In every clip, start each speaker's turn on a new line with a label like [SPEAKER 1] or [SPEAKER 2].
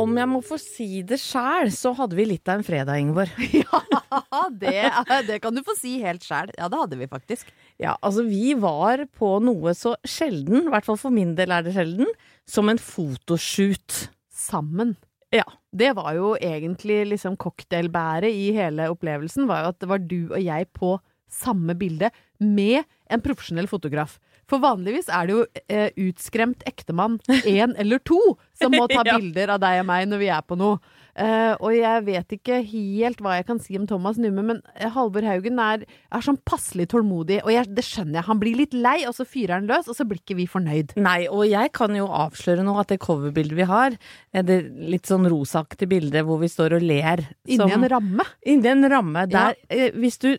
[SPEAKER 1] Om jeg må få si det sjæl, så hadde vi litt av en fredag, Ingeborg.
[SPEAKER 2] Ja, det, det kan du få si helt sjæl. Ja, det hadde vi faktisk.
[SPEAKER 1] Ja, altså vi var på noe så sjelden, i hvert fall for min del er det sjelden, som en fotoshoot.
[SPEAKER 2] Sammen.
[SPEAKER 1] Ja.
[SPEAKER 2] Det var jo egentlig liksom cocktailbæret i hele opplevelsen, var jo at det var du og jeg på samme bilde med en profesjonell fotograf. For vanligvis er det jo eh, utskremt ektemann, én eller to, som må ta
[SPEAKER 1] Ja.
[SPEAKER 2] bilder av deg og meg når vi er på noe. Uh, og jeg vet ikke helt hva jeg kan si om Thomas Numme, men eh, Halvor Haugen er, er sånn passelig tålmodig, og jeg, det skjønner jeg. Han blir litt lei, og så fyrer han løs, og så blir ikke vi fornøyd.
[SPEAKER 1] Nei, og jeg kan jo avsløre nå at det coverbildet vi har, er det litt sånn rosaaktige bildet hvor vi står og ler.
[SPEAKER 2] Inni en ramme.
[SPEAKER 1] Inni en ramme der eh, Hvis du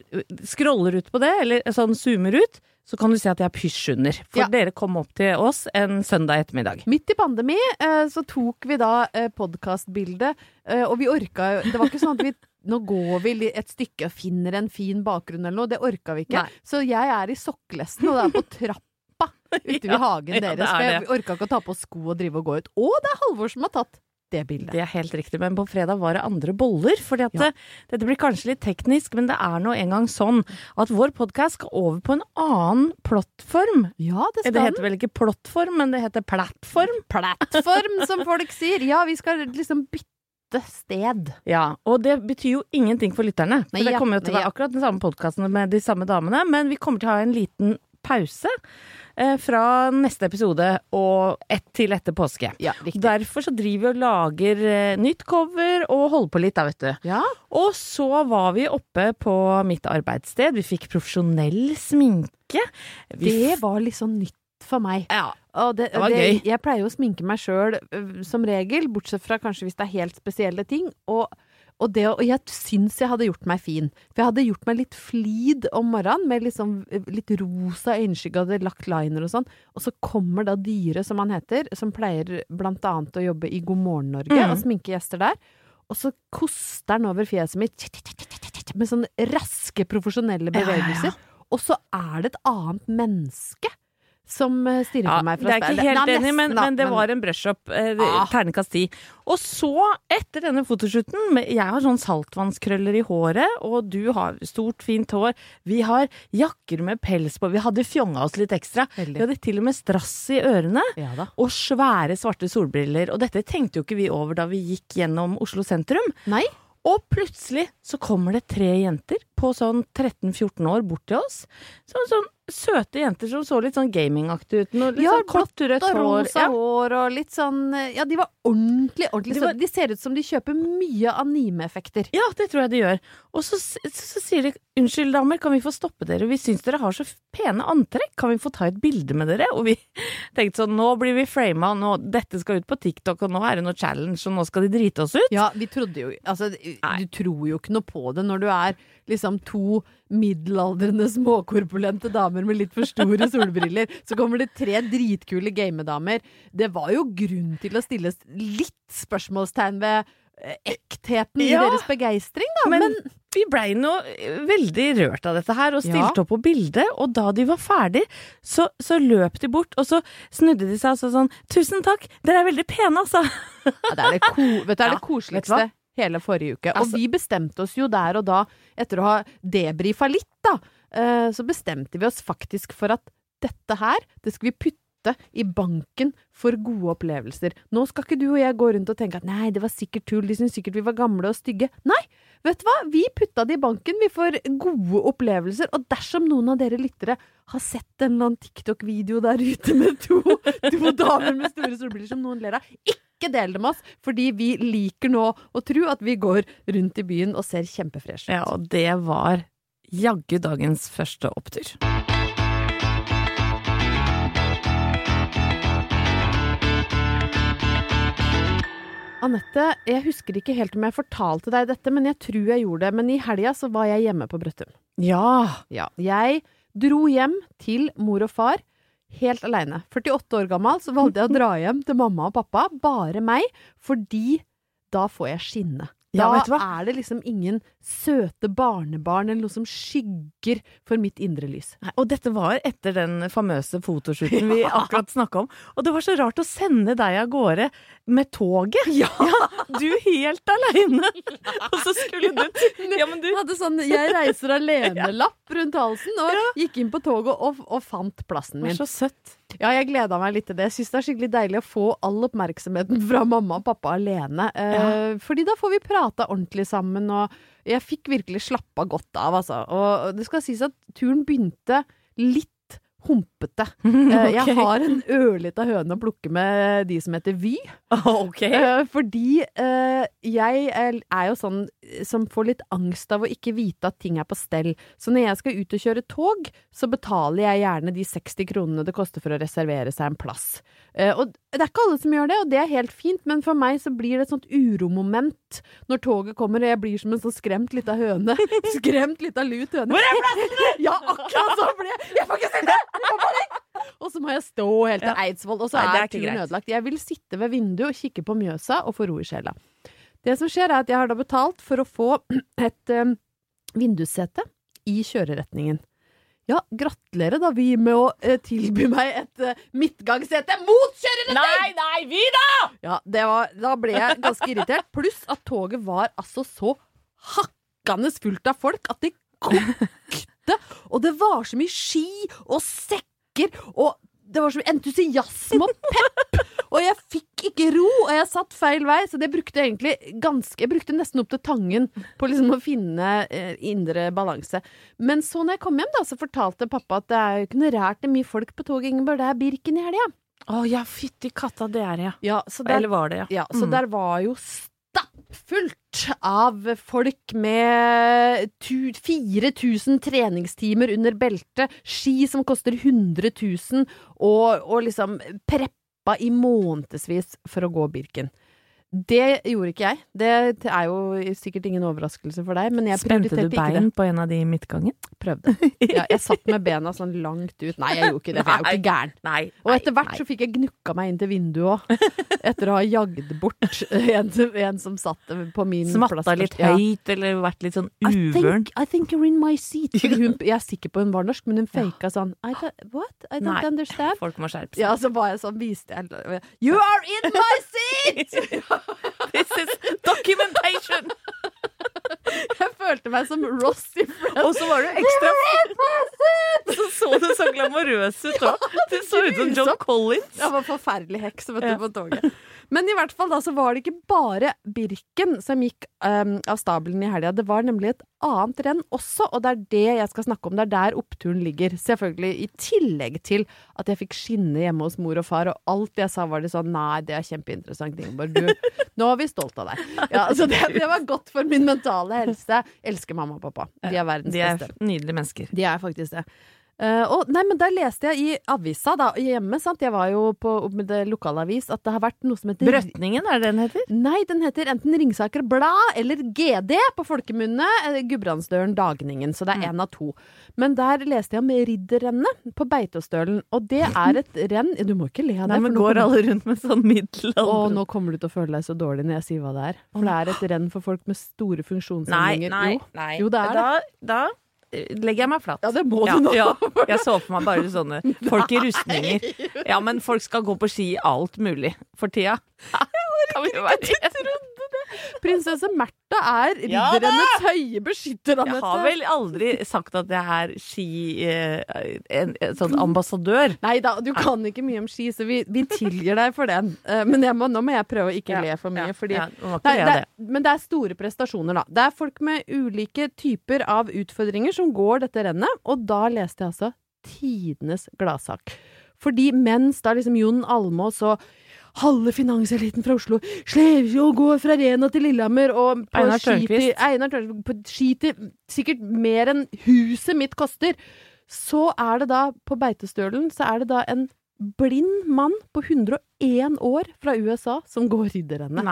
[SPEAKER 1] scroller ut på det, eller sånn zoomer ut, så kan du se at jeg har pysj under. For
[SPEAKER 2] Ja.
[SPEAKER 1] dere kom opp til oss en søndag ettermiddag.
[SPEAKER 2] Midt i pandemi eh, så tok vi da eh, podkastbildet, eh, og vi orka jo Det var ikke sånn at vi nå går vi et stykke og finner en fin bakgrunn eller noe. Det orka vi ikke.
[SPEAKER 1] Nei.
[SPEAKER 2] Så jeg er i sokkelesten, og det er på trappa ute ved
[SPEAKER 1] Ja,
[SPEAKER 2] hagen
[SPEAKER 1] ja, det
[SPEAKER 2] deres.
[SPEAKER 1] er
[SPEAKER 2] For jeg orka ikke å ta på sko og drive og gå ut. Og det er Halvor som har tatt det bildet.
[SPEAKER 1] Det er helt riktig, men på fredag var det andre boller. For
[SPEAKER 2] Ja.
[SPEAKER 1] det, dette blir kanskje litt teknisk, men det er nå engang sånn at vår podkast skal over på en annen plattform.
[SPEAKER 2] Ja, det skal Det
[SPEAKER 1] heter vel ikke plattform, men det heter plattform.
[SPEAKER 2] Plattform, som folk sier. Ja, vi skal liksom bytte sted.
[SPEAKER 1] Ja, og det betyr jo ingenting for lytterne. For
[SPEAKER 2] Nei,
[SPEAKER 1] det kommer jo til å være akkurat den samme podkasten med de samme damene, men vi kommer til å ha en liten pause eh, fra neste episode og ett til etter påske.
[SPEAKER 2] Ja.
[SPEAKER 1] Derfor så driver vi og lager eh, nytt cover og holder på litt, da, vet du.
[SPEAKER 2] Ja,
[SPEAKER 1] Og så var vi oppe på mitt arbeidssted. Vi fikk profesjonell sminke. Vi
[SPEAKER 2] det var litt sånn nytt for meg.
[SPEAKER 1] ja,
[SPEAKER 2] Og det,
[SPEAKER 1] Det var
[SPEAKER 2] det,
[SPEAKER 1] gøy.
[SPEAKER 2] Jeg pleier jo å sminke meg sjøl som regel, bortsett fra kanskje hvis det er helt spesielle ting. Og, og, det, og jeg syns jeg hadde gjort meg fin. For jeg hadde gjort meg litt flid om morgenen, med liksom, litt rosa øyenskygge, hadde lagt liner og sånn. Og så kommer da Dyre, som han heter, som pleier blant annet å jobbe i God morgen Norge,
[SPEAKER 1] Mm.
[SPEAKER 2] og sminke gjester der. Og så koster han over fjeset mitt med sånne raske, profesjonelle
[SPEAKER 1] Ja, ja, ja.
[SPEAKER 2] bevegelser. Og så er det et annet menneske som eh, stirrer
[SPEAKER 1] Ja,
[SPEAKER 2] på meg
[SPEAKER 1] det er ikke helt enig, men, men det var en brush-up. Eh, Ternekast ti. Og så, etter denne fotoshooten Jeg har sånn saltvannskrøller i håret, og du har stort, fint hår. Vi har jakker med pels på. Vi hadde fjonga oss litt ekstra.
[SPEAKER 2] Veldig.
[SPEAKER 1] Vi hadde til og med strass i ørene.
[SPEAKER 2] Ja.
[SPEAKER 1] Og svære, svarte solbriller. Og dette tenkte jo ikke vi over da vi gikk gjennom Oslo sentrum.
[SPEAKER 2] Nei?
[SPEAKER 1] Og plutselig så kommer det tre jenter på sånn 13-14 år bort til oss. Sånn, sånn søte jenter som så litt sånn gamingaktige ut. Litt
[SPEAKER 2] Ja,
[SPEAKER 1] sånn kort rødt
[SPEAKER 2] Og
[SPEAKER 1] hår.
[SPEAKER 2] rosa
[SPEAKER 1] Ja.
[SPEAKER 2] hår og litt sånn Ja, de var ordentlig, ordentlig
[SPEAKER 1] De var-
[SPEAKER 2] De ser ut som de kjøper mye anime-effekter.
[SPEAKER 1] ja, det tror jeg de gjør. Og så, så, så, sier de 'unnskyld, damer, kan vi få stoppe dere? Vi syns dere har så pene antrekk, kan vi få ta et bilde med dere?' Og vi tenkte sånn 'nå blir vi frama, nå, dette skal ut på TikTok, og nå er det noe challenge, og nå skal de drite oss ut'.
[SPEAKER 2] Ja, vi trodde jo Altså,
[SPEAKER 1] Nei.
[SPEAKER 2] du tror jo ikke noe på det når du er liksom to middelaldrende småkorpulente damer med litt for store solbriller. Så kommer det tre dritkule gamedamer. Det var jo grunn til å stille litt spørsmålstegn ved ektheten ektheten i deres begeistring, da.
[SPEAKER 1] Men,
[SPEAKER 2] Men,
[SPEAKER 1] vi blei nå eh, veldig rørt av dette her, og stilte
[SPEAKER 2] Ja.
[SPEAKER 1] opp på bildet. Og da de var ferdig, så, så løp de bort, og så snudde de seg og sa sånn Tusen takk, dere er veldig pene, altså.
[SPEAKER 2] ja, det er det, ko vet du, det, er
[SPEAKER 1] Ja,
[SPEAKER 2] det koseligste? Hele forrige uke. Og
[SPEAKER 1] Altså-
[SPEAKER 2] vi bestemte oss jo der og da, etter å ha debrifa litt, da, eh, så bestemte vi oss faktisk for at dette her, det skal vi putte i banken for gode opplevelser. Nå skal ikke du og jeg gå rundt og tenke at nei, det var sikkert tull, de syntes sikkert vi var gamle og stygge. Nei, vet du hva, vi putta det i banken, vi får gode opplevelser. Og dersom noen av dere lyttere har sett en eller annen TikTok-video der ute med to, to damer med store solbriller som noen ler av, ikke del det med oss, fordi vi liker nå å tro at vi går rundt i byen og ser kjempefreshe ut.
[SPEAKER 1] Ja, og det var jaggu dagens første opptur.
[SPEAKER 2] Anette, jeg husker ikke helt om jeg fortalte deg dette, men jeg tror jeg gjorde det. Men i helga så var jeg hjemme på Brøttum.
[SPEAKER 1] Ja.
[SPEAKER 2] Ja. Jeg dro hjem til mor og far helt aleine. 48 år gammel så valgte jeg å dra hjem til mamma og pappa, bare meg, fordi da får jeg skinne.
[SPEAKER 1] Ja,
[SPEAKER 2] Da
[SPEAKER 1] vet du hva?
[SPEAKER 2] er det liksom ingen søte barnebarn eller noe som skygger for mitt indre lys.
[SPEAKER 1] Nei, Og dette var etter den famøse fotoshooten vi akkurat snakka om. Og det var så rart å sende deg av gårde med toget. Ja! du helt aleine! Og så skulle du Ja, men du
[SPEAKER 2] hadde sånn 'jeg reiser alene'-lapp rundt halsen, og gikk inn på toget og, og fant plassen
[SPEAKER 1] Det
[SPEAKER 2] min.
[SPEAKER 1] var så søtt.
[SPEAKER 2] Ja, jeg gleda meg litt til det. Jeg syns det er skikkelig deilig å få all oppmerksomheten fra mamma og pappa alene. Eh, Fordi da får vi prata ordentlig sammen, og jeg fikk virkelig slappa godt av, altså. Og det skal sies at turen begynte litt humpete. okay. Jeg har en ørlita høne å plukke med de som heter Vy.
[SPEAKER 1] Ok.
[SPEAKER 2] Eh, fordi eh, jeg er jo sånn som får litt angst av å ikke vite at ting er på stell. Så når jeg skal ut og kjøre tog, så betaler jeg gjerne de 60 kronene det koster for å reservere seg en plass. Eh, og det er ikke alle som gjør det, og det er helt fint, men for meg så blir det et sånt uromoment når toget kommer, og jeg blir som en sånn skremt lita høne. Skremt lita lut høne. Hvor er plassen?! Ja, akkurat så ble jeg! Jeg får ikke sitte! Og så må jeg stå helt til Eidsvoll, og så
[SPEAKER 1] Nei, det er
[SPEAKER 2] er
[SPEAKER 1] ikke
[SPEAKER 2] turen
[SPEAKER 1] greit.
[SPEAKER 2] ødelagt. Jeg vil sitte ved vinduet og kikke på Mjøsa og få ro i sjela. Det som skjer, er at jeg har da betalt for å få et um, vindussete i kjøreretningen. Ja, gratulerer da, vi, med å eh, tilby meg et eh, midtgangssete mot kjøreretning!
[SPEAKER 1] Nei, nei, vi da!
[SPEAKER 2] Ja, det var, da ble jeg ganske irritert. Pluss at toget var altså så hakkende fullt av folk at det kokte. Og det var så mye ski og sekker, og det var så mye entusiasme og pepp. Og jeg fikk ikke ro, og jeg satt feil vei, så det brukte jeg egentlig ganske Jeg brukte nesten opp til Tangen på liksom å finne eh, indre balanse. Men så når jeg kom hjem, da, så fortalte pappa at det er jo ikke noe rært det er mye folk på toget, Ingeborg. Det er Birken i helga.
[SPEAKER 1] Å ja, fytti katta, det er det, ja.
[SPEAKER 2] Ja, så der,
[SPEAKER 1] Eller var det, ja.
[SPEAKER 2] ja, så
[SPEAKER 1] Mm.
[SPEAKER 2] der var jo stappfullt av folk med 4000 treningstimer under beltet, ski som koster 100 000, og, og liksom preppa i månedsvis for å gå Birken. Det gjorde ikke jeg. Det er jo sikkert ingen overraskelse for deg, men jeg
[SPEAKER 1] Spente du
[SPEAKER 2] prioriterte ikke det.
[SPEAKER 1] bein på en av de i midtgangen?
[SPEAKER 2] Prøvde. Ja, jeg satt med bena sånn langt ut. Nei, jeg gjorde ikke det, for jeg er jo ikke gæren.
[SPEAKER 1] Nei.
[SPEAKER 2] Og etter hvert så fikk jeg gnukka meg inn til vinduet òg, etter å ha jagd bort en, en som satt på min plass.
[SPEAKER 1] Smatta litt høyt, eller vært litt sånn
[SPEAKER 2] I
[SPEAKER 1] uvøren?
[SPEAKER 2] think, I think you're in my seat. Hun, jeg er sikker på hun var norsk, men hun faka sånn I don't, What? I don't
[SPEAKER 1] Nei.
[SPEAKER 2] understand.
[SPEAKER 1] Folk må skjerpe seg.
[SPEAKER 2] Ja, så var jeg sånn, viste jeg You are in my seat!
[SPEAKER 1] This is documentation!
[SPEAKER 2] Jeg følte meg som Ross i Friends.
[SPEAKER 1] Og så var du ekstra Så så du så glamorøs ut òg. Du så ut som John Collins.
[SPEAKER 2] Jeg var forferdelig heks vet du,
[SPEAKER 1] Ja.
[SPEAKER 2] på toget. Men i hvert fall da så var det ikke bare Birken som gikk um, av stabelen i helga. Det var nemlig et annet renn også, og det er det jeg skal snakke om. Det er der oppturen ligger. Selvfølgelig i tillegg til at jeg fikk skinne hjemme hos mor og far, og alt jeg sa var det sånn Nei, det er kjempeinteressant, Ingeborg. Du, nå er vi stolt av deg. Ja, så det, det var godt for min mentale helse. Elsker mamma og pappa. De er verdens beste.
[SPEAKER 1] De er nydelige mennesker.
[SPEAKER 2] De er faktisk det. Eh, og, nei, men der leste jeg i avisa da, hjemme, sant? jeg var jo på med det lokalavis, at det har vært noe som heter
[SPEAKER 1] Brøtningen, er det den heter?
[SPEAKER 2] Nei, den heter enten Ringsaker Blad eller GD på folkemunne. eh, Gudbrandsdølen Dagningen, så det er én av to. Men der leste jeg om ridderrennet på Beitostølen, og det er et renn Du må ikke le av det.
[SPEAKER 1] Nei, men går alle rundt med sånn middelalder...
[SPEAKER 2] Å, nå kommer du til å føle deg så dårlig når jeg sier hva det er. For det er et renn for folk med store funksjonshemninger.
[SPEAKER 1] nei,
[SPEAKER 2] nei,
[SPEAKER 1] nei.
[SPEAKER 2] Jo, det er
[SPEAKER 1] da, da eh, legger jeg meg flatt.
[SPEAKER 2] Ja, det må du nå.
[SPEAKER 1] ja. Jeg så for meg bare sånne folk i rustninger. Ja, men folk skal gå på ski alt mulig for tida. Kan vi være enige?
[SPEAKER 2] Prinsesse Märtha er
[SPEAKER 1] Ja da!
[SPEAKER 2] ridderrennets høye beskytter,
[SPEAKER 1] Jeg har vel aldri sagt at jeg er ski... Eh, en, en sånn ambassadør.
[SPEAKER 2] Nei da, du kan ikke mye om ski, så vi, vi tilgir deg for den. Eh, men må, nå må jeg prøve å ikke
[SPEAKER 1] Ja,
[SPEAKER 2] le for mye,
[SPEAKER 1] ja,
[SPEAKER 2] fordi
[SPEAKER 1] ja,
[SPEAKER 2] Nei, det er, men det er store prestasjoner, da. Det er folk med ulike typer av utfordringer som går dette rennet, og da leste jeg altså tidenes gladsak. Fordi mens da liksom Jon Almås og halve finanseliten fra Oslo slever og går fra Rena til Lillehammer og på
[SPEAKER 1] Einar Tørnquist.
[SPEAKER 2] Einar Tørnquist på ski til sikkert mer enn huset mitt koster. Så er det da, på Beitostølen, så er det da en blind mann på 101 år fra USA som går ridderrennet.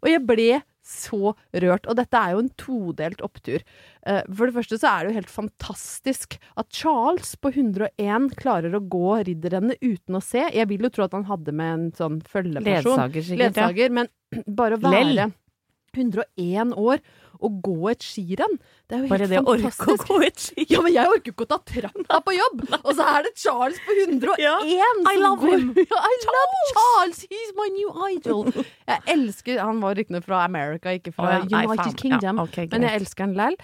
[SPEAKER 2] Og jeg ble så rørt. Og dette er jo en todelt opptur. Eh, For det første så er det jo helt fantastisk at Charles på 101 klarer å gå ridderrennet uten å se. Jeg vil jo tro at han hadde med en sånn følgeperson.
[SPEAKER 1] Ledsager, sikkert. Ja.
[SPEAKER 2] Men bare å
[SPEAKER 1] Lell.
[SPEAKER 2] Være 101 år å gå et skirenn, det er jo
[SPEAKER 1] Bare
[SPEAKER 2] helt
[SPEAKER 1] det å orke å
[SPEAKER 2] fantastisk.
[SPEAKER 1] gå et skirenn.
[SPEAKER 2] Ja, men jeg orker ikke å ta trappa på jobb! Og så er det Charles på 101
[SPEAKER 1] Ja, I love
[SPEAKER 2] går.
[SPEAKER 1] him.
[SPEAKER 2] Ja, I love Charles! He's my new idol! Jeg elsker Han var riktignok fra America, ikke fra
[SPEAKER 1] oh, ja.
[SPEAKER 2] United. Kingdom.
[SPEAKER 1] Ja, okay,
[SPEAKER 2] men jeg elsker han lell.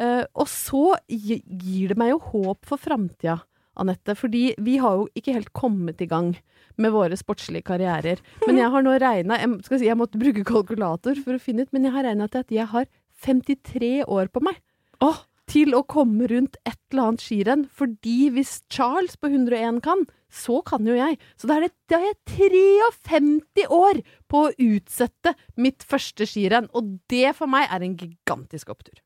[SPEAKER 2] Uh, og så gir det meg jo håp for framtida, Anette. Fordi vi har jo ikke helt kommet i gang med våre sportslige karrierer. Men jeg har nå regna jeg, si, jeg måtte bruke kalkulator for å finne ut, men jeg har regna til at jeg har 53 år på meg. Til å komme rundt et eller annet skirenn. Fordi hvis Charles på 101 kan, så kan jo jeg. Så da er, det, da er jeg 53 år på å utsette mitt første skirenn. Og det for meg er en gigantisk opptur.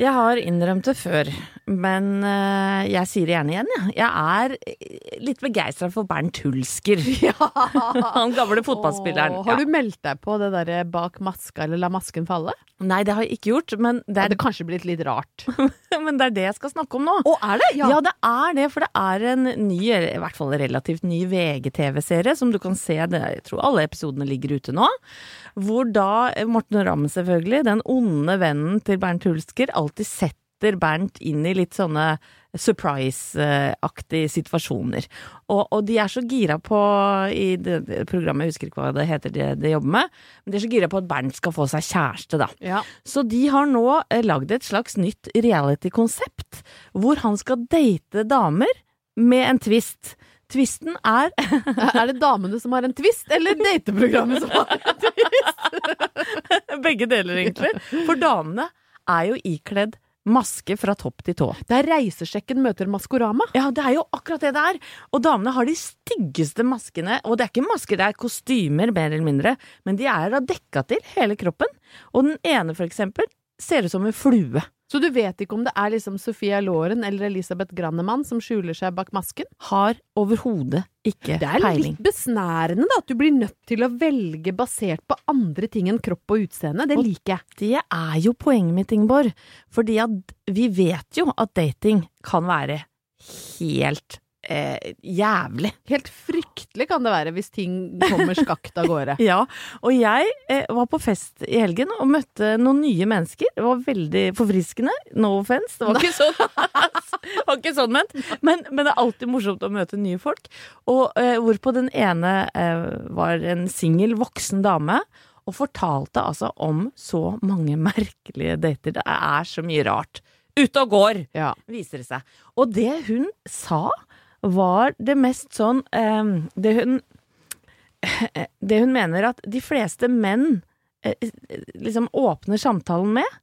[SPEAKER 1] Jeg har innrømt det før, men eh, jeg sier det gjerne igjen, jeg. Jeg er eh, litt begeistra for Bernt Hulsker. Han gamle fotballspilleren.
[SPEAKER 2] Åh, har
[SPEAKER 1] Ja.
[SPEAKER 2] du meldt deg på det derre bak maska, eller la masken falle?
[SPEAKER 1] Nei, det har jeg ikke gjort, men det er,
[SPEAKER 2] Det kanskje blitt litt rart.
[SPEAKER 1] men det er det jeg skal snakke om nå.
[SPEAKER 2] Å, er det?
[SPEAKER 1] Ja. det er det, for det er en ny, i hvert fall relativt ny VGTV-serie som du kan se, det, jeg tror alle episodene ligger ute nå, hvor da Morten Ramm selvfølgelig, den onde vennen til Bernt Hulsker, alltid setter Bernt inn i litt sånne surprise-aktige situasjoner. Og, og de er så gira på, i det, det programmet, jeg husker ikke hva det heter de, de jobber med, men de er så gira på at Bernt skal få seg kjæreste, da.
[SPEAKER 2] Ja.
[SPEAKER 1] Så de har nå eh, lagd et slags nytt reality-konsept, hvor han skal date damer med en twist. Twisten er
[SPEAKER 2] Er det damene som har en twist, eller dateprogrammet som har en twist?
[SPEAKER 1] begge deler, egentlig. For damene er jo ikledd maske fra topp til tå.
[SPEAKER 2] Det er Reisesjekken møter Maskorama.
[SPEAKER 1] Ja, det er jo akkurat det det er. Og damene har de styggeste maskene. Og det er ikke masker, det er kostymer, mer eller mindre. Men de er da dekka til hele kroppen. Og den ene, for eksempel, ser ut som en flue.
[SPEAKER 2] Så du vet ikke om det er liksom Sophia Lauren eller Elisabeth Grannemann som skjuler seg bak masken?
[SPEAKER 1] Har overhodet ikke
[SPEAKER 2] Det er
[SPEAKER 1] peiling.
[SPEAKER 2] litt besnærende da, at du blir nødt til å velge basert på andre ting enn kropp og utseende. Det
[SPEAKER 1] Og-
[SPEAKER 2] liker jeg.
[SPEAKER 1] Det er jo poenget mitt, Ingeborg. Fordi at vi vet jo at dating kan være helt eh, jævlig.
[SPEAKER 2] Helt fryktelig kan det være hvis ting kommer skakt av gårde.
[SPEAKER 1] Ja, og jeg eh, var på fest i helgen og møtte noen nye mennesker. Det var veldig forfriskende. No offense. Det var ikke sånn, det var ikke sånn ment. Men, men det er alltid morsomt å møte nye folk. Og eh, hvorpå den ene eh, var en singel voksen dame. Og fortalte altså om så mange merkelige dater. Det er så mye rart. Ute og går!
[SPEAKER 2] Ja.
[SPEAKER 1] viser det seg. Og det hun sa, var det mest sånn eh, Det hun Det hun mener at de fleste menn eh, liksom åpner samtalen med,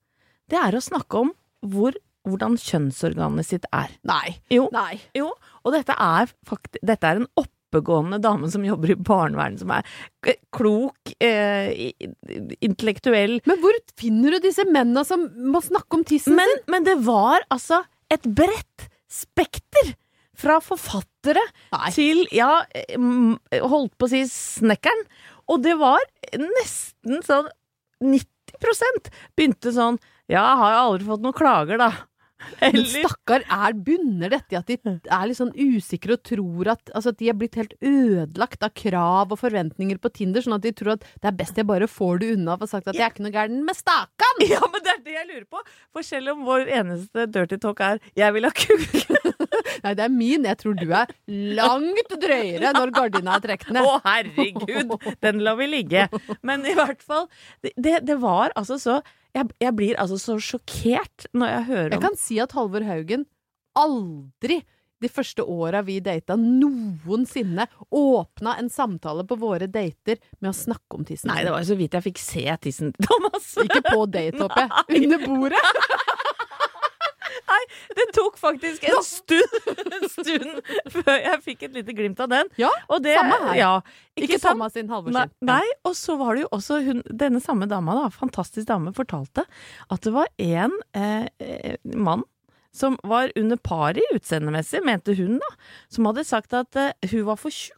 [SPEAKER 1] det er å snakke om hvor, hvordan kjønnsorganet sitt er.
[SPEAKER 2] Nei.
[SPEAKER 1] Jo,
[SPEAKER 2] Nei.
[SPEAKER 1] jo, og dette er, fakt dette er en oppegående dame som jobber i barnevernet, som er klok, eh, intellektuell.
[SPEAKER 2] Men hvor finner du disse mennene som må snakke om tissen
[SPEAKER 1] Men,
[SPEAKER 2] sin?
[SPEAKER 1] men det var altså et bredt spekter! Fra forfattere
[SPEAKER 2] Nei.
[SPEAKER 1] til, ja, holdt på å si snekkeren. Og det var nesten sånn 90% begynte sånn Ja, har jo aldri fått noen klager, da.
[SPEAKER 2] Men
[SPEAKER 1] Eller
[SPEAKER 2] stakkar, er bunner dette i at de er litt sånn usikre og tror at, altså at de er blitt helt ødelagt av krav og forventninger på Tinder, sånn at de tror at det er best jeg bare får det unna og får sagt at jeg er ikke noe gæren med stakan!
[SPEAKER 1] Ja, men det er det jeg lurer på. For selv om vår eneste dirty talk er 'jeg vil ha kuk',
[SPEAKER 2] Nei, det er min. Jeg tror du er langt drøyere når gardina er trukket ned.
[SPEAKER 1] Å, herregud! Den lar vi ligge. Men i hvert fall, det, det, det var altså så jeg, jeg blir altså så sjokkert når jeg hører om Jeg
[SPEAKER 2] kan si at Halvor Haugen aldri de første åra vi data, noensinne åpna en samtale på våre dater med å snakke om tissen.
[SPEAKER 1] Nei, det var jo så vidt jeg fikk se tissen til Thomas.
[SPEAKER 2] Ikke på date, håper jeg. Under bordet.
[SPEAKER 1] Nei, det tok faktisk en stund, en stund før jeg fikk et lite glimt av den.
[SPEAKER 2] Ja,
[SPEAKER 1] Og det,
[SPEAKER 2] samme her.
[SPEAKER 1] Ja,
[SPEAKER 2] Ikke,
[SPEAKER 1] ikke
[SPEAKER 2] samme sin Halvor
[SPEAKER 1] Nei, nei, og så var det jo også hun, denne samme dama, da, fantastisk dame, fortalte at det var en eh, eh, mann som var under paret utseendemessig, mente hun da, som hadde sagt at eh, hun var for tjukk.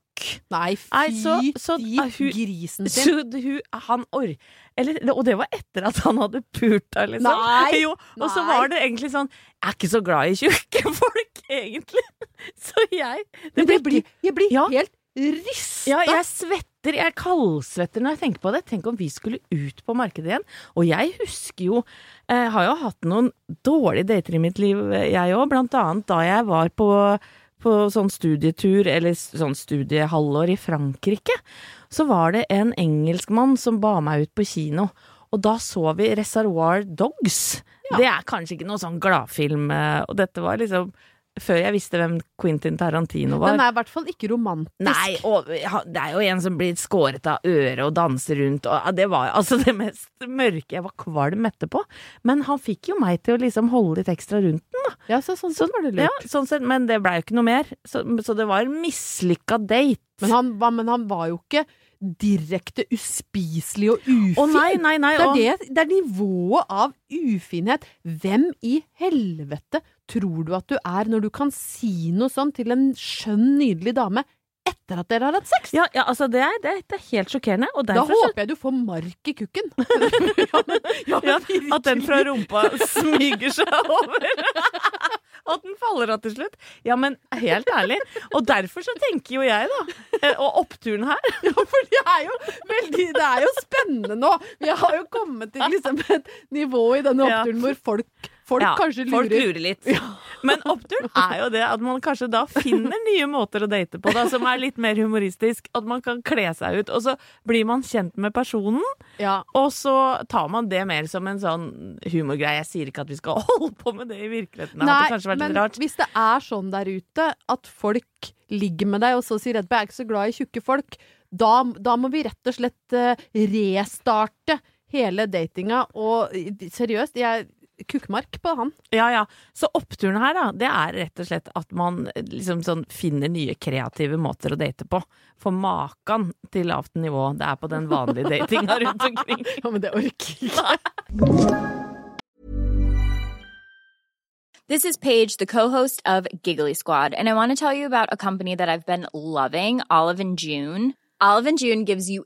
[SPEAKER 2] Nei, fy
[SPEAKER 1] Nei, så- så-
[SPEAKER 2] dit
[SPEAKER 1] ah, hun-
[SPEAKER 2] grisen sin.
[SPEAKER 1] Så hun, han or... Eller, og det var etter at han hadde pult henne, liksom.
[SPEAKER 2] Nei,
[SPEAKER 1] jo, og så var det egentlig sånn Jeg er ikke så glad i tjukke folk, egentlig. Så jeg
[SPEAKER 2] det blir, jeg blir
[SPEAKER 1] Ja.
[SPEAKER 2] helt rista.
[SPEAKER 1] Ja, jeg svetter. Jeg kaldsvetter når jeg tenker på det. Tenk om vi skulle ut på markedet igjen. Og jeg husker jo eh, Har jo hatt noen dårlige dater i mitt liv, eh, jeg òg. Blant annet da jeg var på, på sånn studietur, eller sånn studiehalvår i Frankrike. Så var det en engelskmann som ba meg ut på kino. Og da så vi Reservoir Dogs. Det er kanskje ikke noe sånn gladfilm, eh, og dette var liksom før jeg visste hvem Quentin Tarantino var.
[SPEAKER 2] Den er i hvert fall ikke romantisk.
[SPEAKER 1] Nei, og det er jo en som blir skåret av øret og danser rundt, og det var altså det mest mørke. Jeg var kvalm etterpå. Men han fikk jo meg til å liksom holde litt ekstra rundt den, da.
[SPEAKER 2] Ja, så sånn sett var det
[SPEAKER 1] Ja, sånn sett, men det blei jo ikke noe mer. Så, så det var en mislykka date.
[SPEAKER 2] Men, han, men han var jo ikke direkte uspiselig og ufin.
[SPEAKER 1] Å nei, nei, nei.
[SPEAKER 2] Det er, det, det er nivået av ufinhet. Hvem i helvete tror du at du er når du kan si noe sånn til en skjønn, nydelig dame etter at dere har hatt sex?
[SPEAKER 1] Ja, ja, altså det er, det, er, helt sjokkerende.
[SPEAKER 2] Da håper jeg du får mark i kukken. ja, men, ja, men
[SPEAKER 1] At den fra rumpa smyger seg over. At den faller av til slutt. Ja, men helt ærlig. Og derfor så tenker jo jeg, da, eh, og oppturen her
[SPEAKER 2] Ja, for det er jo veldig Det er jo spennende nå. Vi har jo kommet til liksom et nivå i denne
[SPEAKER 1] Ja.
[SPEAKER 2] oppturen hvor folk, folk
[SPEAKER 1] Ja,
[SPEAKER 2] kanskje lurer.
[SPEAKER 1] Folk lurer litt. Men oppturen er jo det at man kanskje da finner nye måter å date på, da, som er litt mer humoristisk. At man kan kle seg ut, og så blir man kjent med personen.
[SPEAKER 2] Ja.
[SPEAKER 1] Og så tar man det mer som en sånn humorgreie. Jeg sier ikke at vi skal holde på med det i virkeligheten.
[SPEAKER 2] Nei,
[SPEAKER 1] det
[SPEAKER 2] men
[SPEAKER 1] rart.
[SPEAKER 2] hvis det er sånn der ute at folk ligger med deg og så sier at 'jeg er ikke så glad i tjukke folk', da, da må vi rett og slett eh, restarte hele datinga. Og seriøst, jeg kukkmark på han.
[SPEAKER 1] Ja, ja. Så oppturen her, da, det er rett og slett at man eh, liksom sånn finner nye kreative måter å date på. For makan til lavt nivå det er på den vanlige datinga rundt omkring.
[SPEAKER 2] Ja, men det orker ikke.
[SPEAKER 3] This is Paige, the co-host of Giggly Squad, and I want to tell you about a company that I've been loving, Olive and June. Olive and June gives you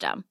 [SPEAKER 3] system.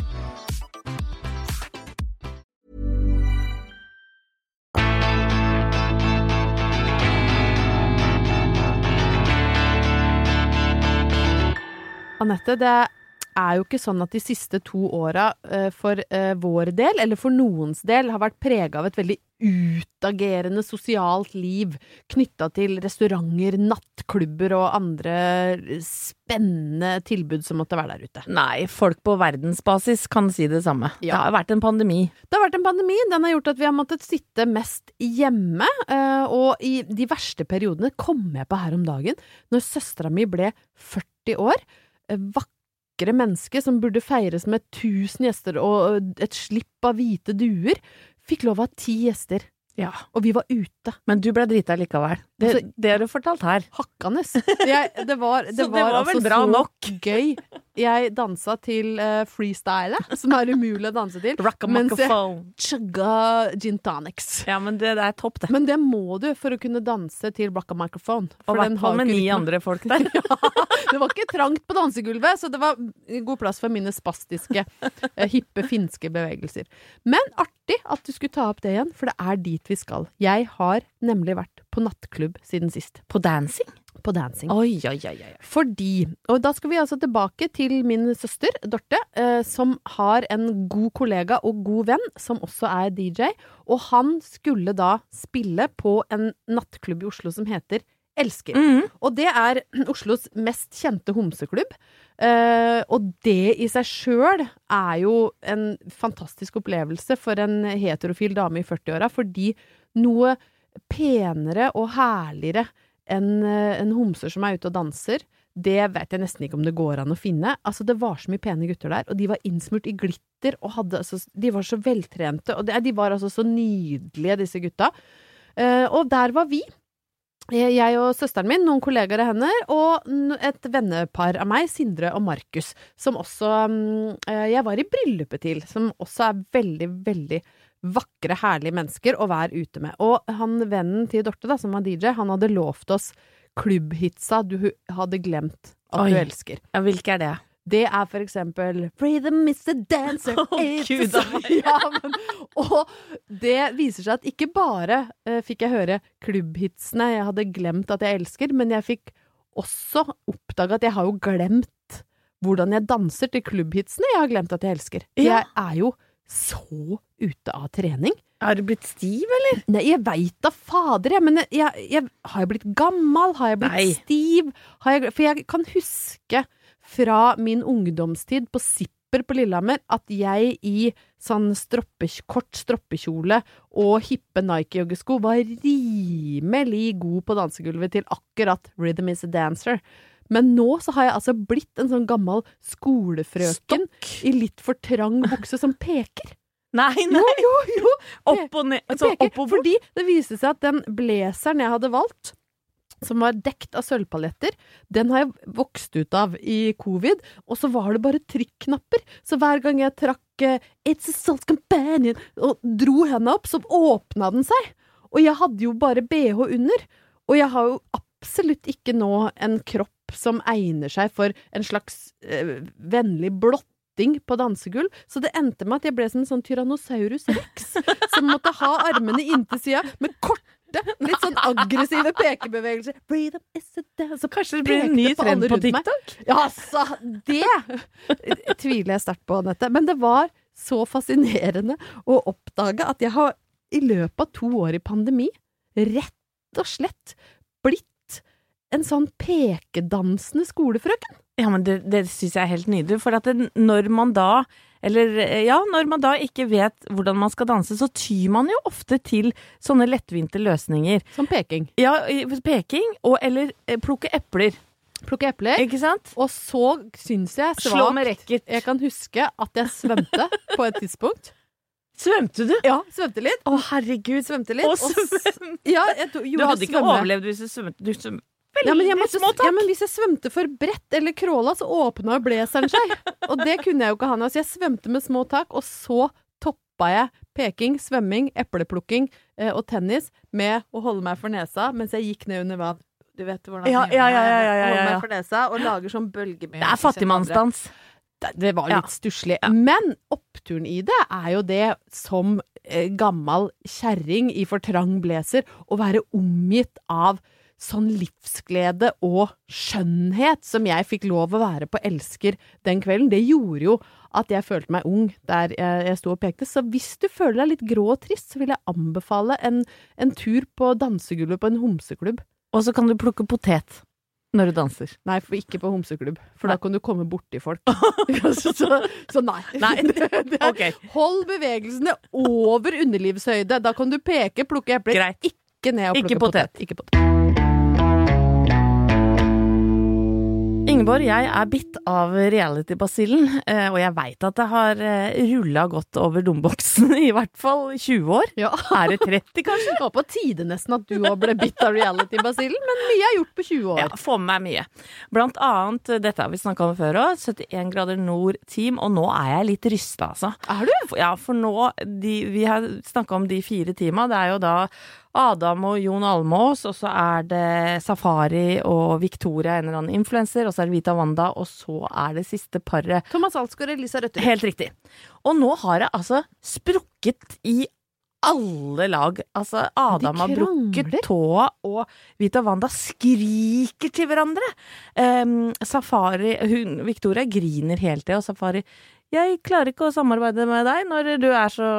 [SPEAKER 2] Anette, det er jo ikke sånn at de siste to åra eh, for eh, vår del, eller for noens del, har vært prega av et veldig utagerende sosialt liv knytta til restauranter, nattklubber og andre spennende tilbud som måtte være der ute.
[SPEAKER 1] Nei, folk på verdensbasis kan si det samme. Det har vært en pandemi.
[SPEAKER 2] Det har vært en pandemi. Den har gjort at vi har måttet sitte mest hjemme. eh, Og i de verste periodene kom jeg på her om dagen, når søstera mi ble 40 år. Vakre menneske som burde feires med tusen gjester og et slipp av hvite duer, fikk lov av ti gjester.
[SPEAKER 1] Ja.
[SPEAKER 2] Og vi var ute.
[SPEAKER 1] Men du ble drita likevel. Det,
[SPEAKER 2] Altså-
[SPEAKER 1] det har du fortalt her.
[SPEAKER 2] Hakkende. Det, det var, det
[SPEAKER 1] Så det
[SPEAKER 2] var,
[SPEAKER 1] altså vel bra
[SPEAKER 2] så
[SPEAKER 1] nok?
[SPEAKER 2] gøy. Jeg dansa til uh, freestyle, som er umulig å danse til, mens jeg chugga gin tonics.
[SPEAKER 1] Ja, men det, det er topp, det.
[SPEAKER 2] Men det må du for å kunne danse til Blacka Microphone.
[SPEAKER 1] Og i hvert fall med ni andre folk der.
[SPEAKER 2] det var ikke trangt på dansegulvet, så det var god plass for mine spastiske, uh, hippe finske bevegelser. Men artig at du skulle ta opp det igjen, for det er dit vi skal. Jeg har nemlig vært på nattklubb siden sist.
[SPEAKER 1] På dancing?
[SPEAKER 2] På dancing.
[SPEAKER 1] Oi, oi, oi.
[SPEAKER 2] Fordi, og da skal vi altså tilbake til min søster, Dorte, eh, som har en god kollega og god venn, som også er DJ, og han skulle da spille på en nattklubb i Oslo som heter Elsker.
[SPEAKER 1] Mm.
[SPEAKER 2] Og det er Oslos mest kjente homseklubb. Eh, og det i seg sjøl er jo en fantastisk opplevelse for en heterofil dame i 40-åra, fordi noe penere og herligere enn eh, en homser som er ute og danser, det vet jeg nesten ikke om det går an å finne. Altså, det var så mye pene gutter der, og de var innsmurt i glitter, og hadde altså De var så veltrente, og de var altså så nydelige, disse gutta. Uh, og der var vi. Eh, Jeg og søsteren min, noen kollegaer av henne, og et vennepar av meg, Sindre og Markus, som også eh, jeg var i bryllupet til, som også er veldig, veldig vakre, herlige mennesker å være ute med. Og han vennen til Dorte, da, som var DJ, han hadde lovt oss klubbhitsa du hadde glemt at
[SPEAKER 1] Oi.
[SPEAKER 2] du elsker.
[SPEAKER 1] Ja, hvilke er det?
[SPEAKER 2] Det er for eksempel Freedom is a dancer oh,
[SPEAKER 1] Gud,
[SPEAKER 2] ja, men, Og det viser seg at ikke bare uh, fikk jeg høre klubbhitsene jeg hadde glemt at jeg elsker, men jeg fikk også oppdaga at jeg har jo glemt hvordan jeg danser til klubbhitsene jeg har glemt at jeg elsker.
[SPEAKER 1] Ja.
[SPEAKER 2] Jeg er jo så ute av trening.
[SPEAKER 1] Har du blitt stiv, eller?
[SPEAKER 2] Nei, jeg veit da fader, jeg, men jeg, jeg, jeg Har jeg blitt gammel? Har jeg blitt
[SPEAKER 1] Nei.
[SPEAKER 2] stiv? Har jeg, for jeg kan huske fra min ungdomstid på Sipper på Lillehammer at jeg i sånn stroppe, kort stroppekjole og hippe Nike-joggesko var rimelig god på dansegulvet til akkurat Rhythm is a Dancer. Men nå så har jeg altså blitt en sånn gammel skolefrøken i litt for trang bukse som peker.
[SPEAKER 1] Nei, nei.
[SPEAKER 2] jo, jo!
[SPEAKER 1] Opp og ned.
[SPEAKER 2] Jeg
[SPEAKER 1] Så
[SPEAKER 2] peker,
[SPEAKER 1] opp og bort.
[SPEAKER 2] fordi det viste seg at den blazeren jeg hadde valgt, som var dekt av sølvpaljetter, den har jeg vokst ut av i covid, og så var det bare trykknapper. Så hver gang jeg trakk uh, It's a Salt Companion og dro henda opp, så åpna den seg. Og jeg hadde jo bare bh under. Og jeg har jo absolutt ikke nå en kropp som egner seg for en slags eh, vennlig blotting på dansegulv. Så det endte med at jeg ble som en sånn Tyrannosaurus rex, som måtte ha armene inntil sida med korte, litt sånn aggressive pekebevegelser. Freedom is a dance. Så
[SPEAKER 1] Kanskje det blir en ny trend
[SPEAKER 2] alle
[SPEAKER 1] på. TikTok?
[SPEAKER 2] Ja, altså, det tviler jeg sterkt på, Anette. Men det var så fascinerende å oppdage at jeg har i løpet av to år i pandemi rett og slett blitt en sånn pekedansende skolefrøken.
[SPEAKER 1] Ja, men det, det syns jeg er helt nydelig. For at det, når man da eller ja, når man da ikke vet hvordan man skal danse, så tyr man jo ofte til sånne lettvinte løsninger.
[SPEAKER 2] Som peking.
[SPEAKER 1] Ja, peking, og eller eh, plukke epler,
[SPEAKER 2] Plukke epler.
[SPEAKER 1] ikke sant?
[SPEAKER 2] Og så syns jeg
[SPEAKER 1] Slå med racket.
[SPEAKER 2] Jeg kan huske at jeg svømte på et tidspunkt.
[SPEAKER 1] Svømte du?
[SPEAKER 2] Ja, svømte litt.
[SPEAKER 1] Å, herregud.
[SPEAKER 2] Svømte litt.
[SPEAKER 1] Og svøm-
[SPEAKER 2] Ja,
[SPEAKER 1] Du hadde ikke
[SPEAKER 2] svømme.
[SPEAKER 1] overlevd hvis du svømte. Du svøm veldig
[SPEAKER 2] Ja men, måtte,
[SPEAKER 1] små
[SPEAKER 2] ja, men hvis jeg svømte for bredt eller crawla, så åpna jo blazeren seg. Og det kunne jeg jo ikke ha nå. Så jeg svømte med små tak, og så toppa jeg peking, svømming, epleplukking eh, og tennis med å holde meg for nesa mens jeg gikk ned under vann. Du vet hvordan
[SPEAKER 1] Ja,
[SPEAKER 2] jeg
[SPEAKER 1] ja, ja, ja, ja, ja,
[SPEAKER 2] Holder meg for nesa og lager sånn bølgemyr.
[SPEAKER 1] Det er fattigmannsdans.
[SPEAKER 2] Det, var
[SPEAKER 1] Ja.
[SPEAKER 2] litt stusslig. Men oppturen i det er jo det som eh, gammal kjerring i for trang blazer å være omgitt av sånn livsglede og skjønnhet som jeg fikk lov å være på Elsker den kvelden. Det gjorde jo at jeg følte meg ung der jeg, jeg sto og pekte. Så hvis du føler deg litt grå og trist, så vil jeg anbefale en, en tur på dansegulvet på en homseklubb.
[SPEAKER 1] Og så kan du plukke potet når du danser.
[SPEAKER 2] Nei, ikke på homseklubb, for
[SPEAKER 1] Nei.
[SPEAKER 2] da kan du komme borti folk. så, så, så nei.
[SPEAKER 1] Nei,
[SPEAKER 2] Det- det er-
[SPEAKER 1] ok.
[SPEAKER 2] Hold bevegelsene over underlivshøyde. Da kan du peke, plukke epler. Ikke ned og
[SPEAKER 1] Ikke
[SPEAKER 2] plukke
[SPEAKER 1] potet.
[SPEAKER 2] potet. Ikke potet.
[SPEAKER 1] Ingeborg, jeg er bitt av reality-basillen, eh, og jeg veit at det har rulla godt over domboksen i hvert fall 20 år.
[SPEAKER 2] Ja.
[SPEAKER 1] Er det 30, kanskje?
[SPEAKER 2] Det var på tide nesten at du òg ble bitt av reality-basillen, men mye er gjort på 20 år.
[SPEAKER 1] Ja, få med meg mye. Blant annet, eh, dette har vi snakka om før òg, 71 grader nord-team, og nå er jeg litt rysta, altså.
[SPEAKER 2] Er du?
[SPEAKER 1] Ja, for nå de, Vi har snakka om de fire teama. Det er jo da Adam og Jon Almås, og så er det Safari og Victoria, en eller annen influenser, og så er det Vita Wanda, og så er det siste paret
[SPEAKER 2] Thomas Alsgaard og Elisa Røtterud.
[SPEAKER 1] Helt riktig. Og nå har det altså sprukket i alle lag. Altså, Adam har brukket tåa, og Vita Wanda skriker til hverandre. Um, Safari hun, Victoria griner helt til, og Safari Jeg klarer ikke å samarbeide med deg når du er så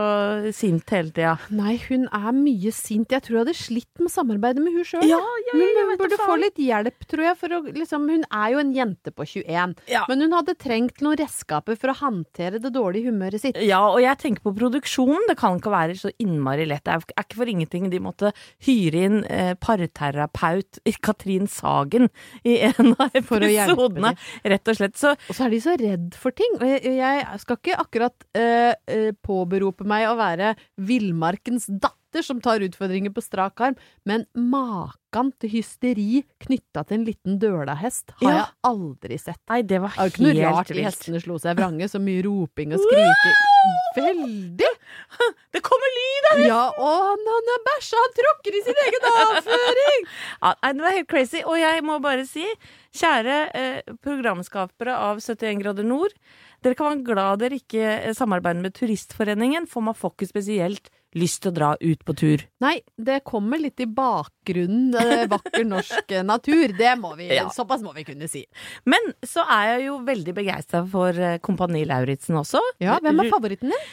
[SPEAKER 1] sint hele tida.
[SPEAKER 2] Nei, hun er mye sint. Jeg tror jeg hadde slitt med samarbeidet med hun sjøl.
[SPEAKER 1] Ja, ja,
[SPEAKER 2] hun,
[SPEAKER 1] jeg
[SPEAKER 2] burde få litt hjelp, tror jeg. For å, liksom, hun er jo en jente på 21.
[SPEAKER 1] Ja.
[SPEAKER 2] Men hun hadde trengt noen redskaper for å håndtere det dårlige humøret sitt.
[SPEAKER 1] Ja, og jeg tenker på produksjonen. Det kan ikke være så innmari lett. Det er ikke for ingenting de måtte hyre inn eh, parterapeut Katrin Sagen i en av
[SPEAKER 2] å
[SPEAKER 1] episodene. Rett og slett. Så
[SPEAKER 2] Og så er de så redd for ting. Og jeg, jeg skal ikke akkurat eh, eh, påberope meg å være villmarkens datter som tar utfordringer på strak arm, men maken til hysteri knytta til en liten dølahest har
[SPEAKER 1] Ja.
[SPEAKER 2] jeg aldri sett.
[SPEAKER 1] Nei, det var
[SPEAKER 2] Det er ikke noe
[SPEAKER 1] helt
[SPEAKER 2] rart de
[SPEAKER 1] vilt.
[SPEAKER 2] hestene slo seg vrange, så mye roping og skriking. Veldig!
[SPEAKER 1] Det kommer lyd av
[SPEAKER 2] Ja, og han, han har bæsja, han tråkker i sin egen avføring!
[SPEAKER 1] ja, det var helt crazy. Og jeg må bare si, kjære eh, programskapere av 71 grader nord, dere kan være glad dere ikke eh, samarbeider med Turistforeningen, for man får ikke spesielt lyst til å dra ut på tur.
[SPEAKER 2] Nei, det kommer litt i bakgrunnen, vakker norsk eh, natur. Det må vi,
[SPEAKER 1] Ja.
[SPEAKER 2] såpass må vi kunne si.
[SPEAKER 1] Men så er jeg jo veldig begeistra for eh, Kompani Lauritzen også.
[SPEAKER 2] Ja, hvem er favoritten din?